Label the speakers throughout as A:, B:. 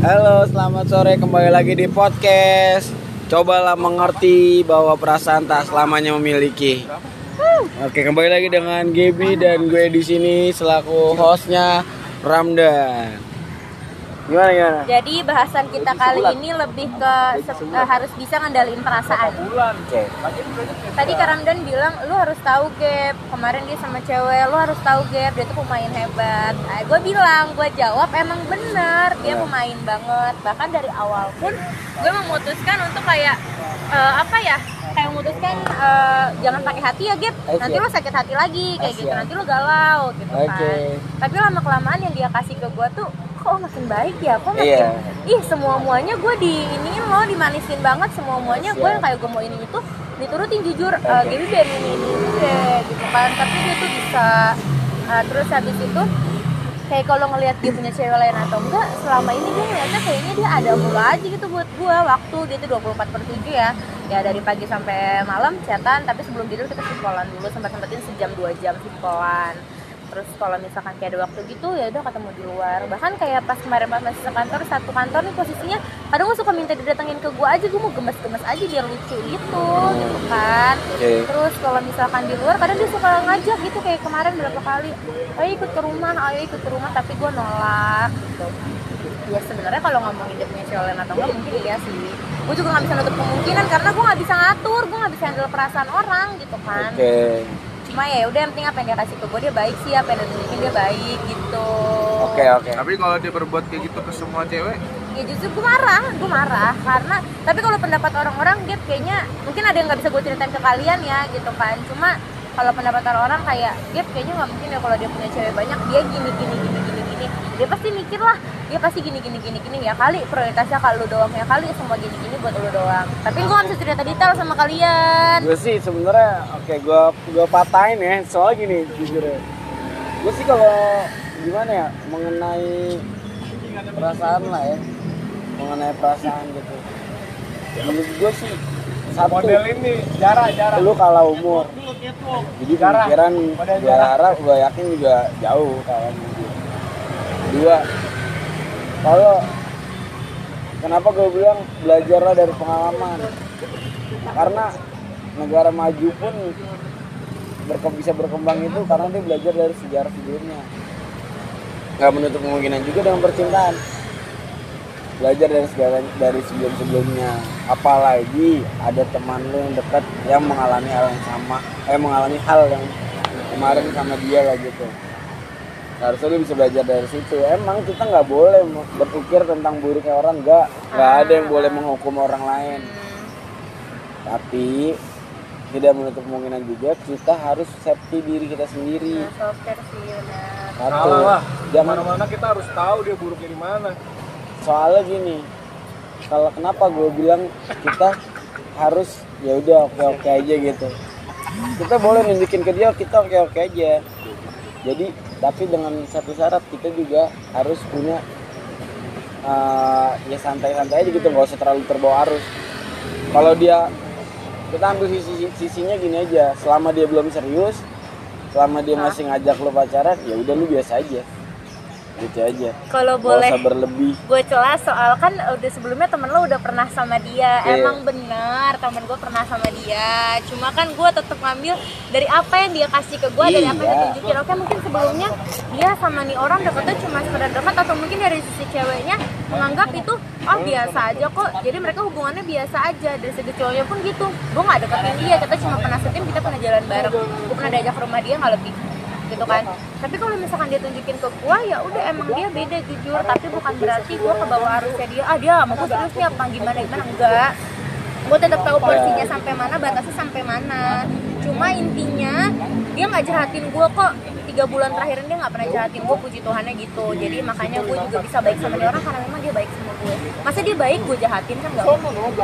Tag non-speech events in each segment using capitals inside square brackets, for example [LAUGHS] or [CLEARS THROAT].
A: Halo, selamat sore kembali lagi di podcast. Cobalah mengerti bahwa perasaan tak selamanya memiliki. Oke, kembali lagi dengan Gaby dan gue di sini selaku hostnya Ramdan. Gimana gimana?
B: Jadi bahasan kita kali ini lebih ke eh, harus bisa ngendaliin perasaan.
A: Oke.
B: Tadi Kak Ramdan bilang lu harus tahu Gap. Kemarin dia sama cewek, lu harus tahu Gap. Dia tuh pemain hebat. Nah, gue bilang, gue jawab emang bener dia
A: Ya.
B: pemain banget. Bahkan dari awal pun gue memutuskan untuk kayak eh, apa ya? Kayak memutuskan eh, jangan pakai hati ya Gap. Nanti lu sakit hati lagi kayak gitu. Nanti lu galau gitu kan. Tapi lama kelamaan yang dia kasih ke gue tuh kok makin baik ya? Kok makin
A: Iya.
B: ih semua muanya gue di iniin loh dimanisin banget semua muanya gue yang kayak gue mau ini itu diturutin jujur. Uh, Gaby biar ini ini ini deh gitu kan. Tapi dia tuh bisa Uh, terus habis itu kayak kalau ngelihat dia punya cewek lain atau enggak selama ini gue ngeliatnya kayaknya dia ada mulu aja gitu buat gue waktu dia tuh 24 per 7 ya. Ya dari pagi sampai malam chatan. Tapi sebelum tidur kita simpolan dulu. Sempat sempetin sejam dua jam simpolan terus kalau misalkan kayak ada waktu gitu ya udah ketemu di luar. Bahkan kayak pas kemarin pas masih sekantor satu kantor nih posisinya kadang gue suka minta didatengin ke gue aja gue mau gemes-gemes aja biar lucu gitu gitu kan.
A: Oke.
B: terus kalau misalkan di luar kadang dia suka ngajak gitu kayak kemarin berapa kali ayo ikut ke rumah ayo ikut ke rumah tapi gue nolak gitu. Ya sebenarnya kalau ngomongin dia punya cewek atau enggak mungkin iya sih. Gue juga nggak bisa nutup kemungkinan karena gue nggak bisa ngatur gue nggak bisa handle perasaan orang gitu kan.
A: Oke.
B: Cuma ya udah yang penting apa yang dia kasih ke gue dia baik sih apa yang dia tunjukin dia baik gitu.
A: Oke, oke.
C: Tapi kalau dia berbuat kayak gitu ke semua cewek,
B: ya justru gue marah gue marah. Karena tapi kalau pendapat orang-orang dia kayaknya mungkin ada yang nggak bisa gue ceritain ke kalian ya gitu kan. Cuma kalau pendapat orang kayak dia kayaknya nggak mungkin ya kalau dia punya cewek banyak dia gini gini gini gini dia pasti mikir lah dia pasti gini gini gini gini ya kali prioritasnya kalau lu doang ya kali semua gini gini buat lu doang. Tapi gue bisa cerita detail sama kalian.
A: Gue sih sebenarnya oke gue gue patahin ya soalnya gini jujur ya. Gue sih kalau gimana ya mengenai perasaan lah ya mengenai perasaan gitu. Menurut gue sih satu
D: model ini jarak jarak
A: lu kalah umur jadi pemikiran gue harap gue yakin juga jauh kawan dua. Kalau kenapa gue bilang belajarlah dari pengalaman? Karena negara maju pun berke- bisa berkembang itu karena dia belajar dari sejarah sebelumnya. Nggak menutup kemungkinan juga dengan percintaan. Belajar dari segala dari sebelum sebelumnya. Apalagi ada teman lu yang dekat yang mengalami hal yang sama eh mengalami hal yang kemarin sama dia lah gitu harusnya lu bisa belajar dari situ. Emang kita nggak boleh berpikir tentang buruknya orang nggak. Nggak ada yang boleh menghukum orang lain. Tapi tidak menutup kemungkinan juga kita harus safety diri kita sendiri.
B: Nah, sih benar.
A: Satu
D: salah. lah
A: jangan
D: mana-mana kita harus tahu dia buruknya di mana.
A: Soalnya gini kalau kenapa gue bilang kita harus ya udah oke oke aja gitu. Kita boleh nunjukin ke dia kita oke oke aja. Jadi tapi dengan satu syarat kita juga harus punya eh, ya santai-santai aja gitu nggak usah terlalu terbawa arus. Kalau dia kita ambil sisi sisinya gini aja. Selama dia belum serius selama dia masih ngajak lu pacaran ya udah lu biasa aja gitu aja.
B: Kalau boleh
A: berlebih.
B: gue celah soal kan udah sebelumnya temen lo udah pernah sama dia.
A: Iya.
B: emang benar temen gue pernah sama dia. Cuma kan gue tetap ngambil dari apa yang dia kasih ke gue dari apa yang dia
A: Iya.
B: tunjukin. Oke mungkin sebelumnya dia sama nih orang deketnya cuma sekedar dekat atau mungkin dari sisi ceweknya menganggap itu oh biasa aja kok. Jadi mereka hubungannya biasa aja dari segi cowoknya pun gitu. Gue nggak deketin dia kita cuma pernah setim kita pernah jalan bareng. Gue pernah diajak ke rumah dia nggak lebih gitu kan. Tapi kalau misalkan dia tunjukin ke gua ya udah emang dia beda jujur. Tapi bukan berarti gua ke bawah arusnya dia ah dia mau serius nih apa? Gimana gimana? Enggak. Gua tetap tahu porsinya sampai mana batasnya sampai mana. Cuma intinya dia nggak jahatin gua kok. Tiga bulan terakhir ini dia nggak pernah jahatin gua puji Tuhannya gitu. Jadi makanya gue juga bisa baik sama dia orang karena memang dia baik sama gue masa dia baik gue jahatin kan nggak?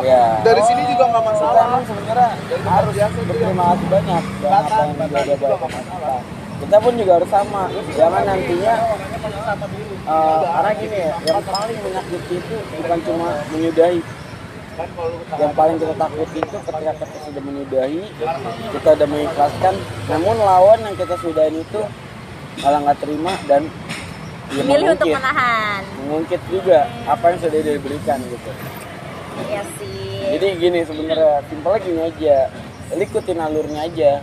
A: Ya
C: dari sini juga nggak
A: kita
C: masalah.
A: emang sebenarnya harus berterima kasih banyak. dengan apa yang bawa ke kita pun juga harus sama. Jangan nantinya eh, karena gini ya yang paling menyakiti itu bukan cuma menyudahi. Yang paling kita takuti itu ketika kita sudah menyudahi kita udah mengikhlaskan namun lawan yang kita sudahin itu malah nggak terima dan Ya,
B: Milih untuk menahan.
A: mengungkit juga apa yang sudah dia berikan gitu.
B: Iya sih.
A: jadi gini sebenarnya simpelnya gini aja. Ikutin alurnya aja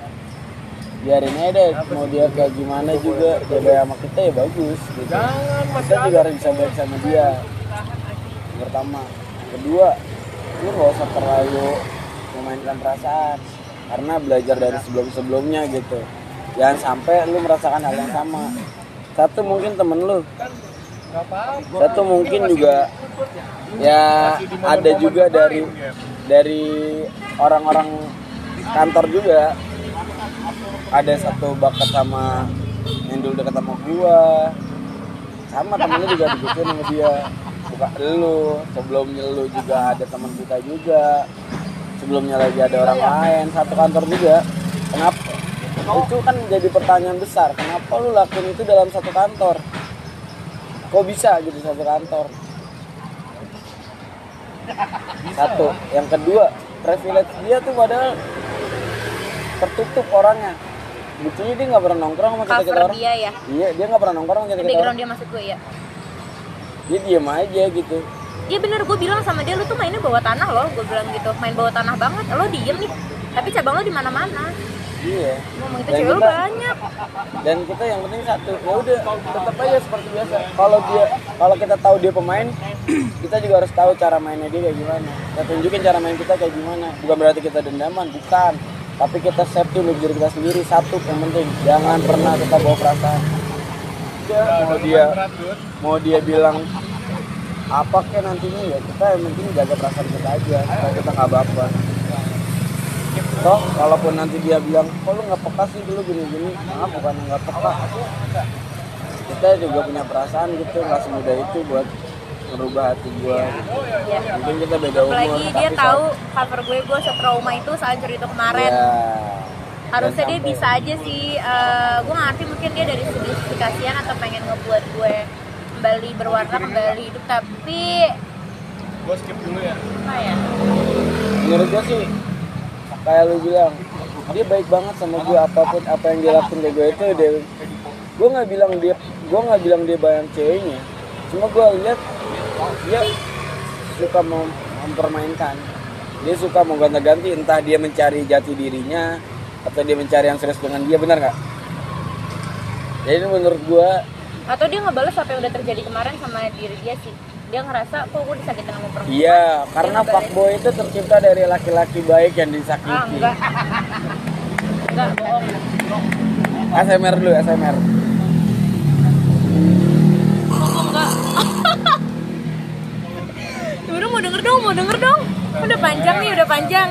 A: biarin aja deh mau dia kayak gimana juga dia baik sama kita ya bagus gitu.
D: Jangan
A: kita juga harus bisa baik sama dia. Yang pertama. Yang kedua lu gak usah terlalu memainkan perasaan. Karena belajar dari sebelum sebelumnya gitu. Jangan sampai lu merasakan hal yang sama. Satu mungkin temen lu. Satu mungkin juga ya ada juga dari dari orang-orang kantor juga ada satu bakat sama yang dulu dekat sama gua. Sama temennya juga digituin sama dia. Buka lu sebelumnya lu juga ada teman kita juga. Sebelumnya lagi ada orang lain satu kantor juga. Kenapa? Itu kan jadi pertanyaan besar kenapa lu lakuin itu dalam satu kantor? Kok bisa gitu satu kantor? Satu. Yang kedua privilege dia tuh padahal tertutup orangnya buktinya dia nggak pernah nongkrong sama kita kita orang.
B: dia ya.
A: iya dia nggak pernah nongkrong sama kita kita
B: Background
A: orang.
B: dia maksud gue ya.
A: dia diem aja gitu.
B: Iya bener gue bilang sama dia lu tuh mainnya bawah tanah loh gue bilang gitu. Main bawah tanah banget lo diem nih. Tapi cabang lo di mana mana
A: iya.
B: Ngomong itu cewek
A: kita-
B: banyak.
A: Dan kita yang penting satu ya udah tetap aja seperti biasa. Kalau dia kalau kita tahu dia pemain [CLEARS THROAT] kita juga harus tahu cara mainnya dia kayak gimana. Kita tunjukin cara main kita kayak gimana. Bukan berarti kita dendaman bukan tapi kita safety untuk diri kita sendiri satu yang penting. Jangan pernah kita bawa perasaan. Mau dia mau dia bilang apa ke nantinya? Ya kita yang penting jaga perasaan kita aja. Supaya kita nggak baper toh kalaupun nanti dia bilang kok lu nggak peka sih dulu gini-gini? Maaf bukan nggak peka. Kita juga punya perasaan gitu nggak semudah itu buat merubah hati gua. Gitu.
B: ya
A: mungkin kita beda umur
B: apalagi dia tahu cover gue gue setrauma itu saat cerita kemarin.
A: Ya,
B: harusnya
A: dan
B: dia
A: sampai-
B: bisa aja sih eh, gue ngerti mungkin dia dari segi kasihan atau pengen ngebuat gue kembali berwarna kembali hidup. Tapi
D: Gue skip dulu ya.
B: apa ya?
A: Menurut gua sih kayak lu bilang dia baik banget sama gua apa pun apa yang dia lakuin ke gue itu dia gua nggak bilang dia gua nggak bilang dia banyak ceweknya. Cuma gua lihat dia suka mem- mempermainkan. Dia suka mau ganti entah dia mencari jati dirinya atau dia mencari yang serius dengan dia benar nggak? Jadi menurut gua
B: atau dia ngebales apa yang udah terjadi kemarin sama diri dia sih? Dia ngerasa kok gue disakitin sama perempuan
A: iya karena fuckboy itu tercipta dari laki-laki baik yang
B: ah
A: disakiti
B: enggak. [LAUGHS] Enggak bohong.
A: SMR dulu SMR
B: denger dong mau denger dong. Udah panjang nih udah panjang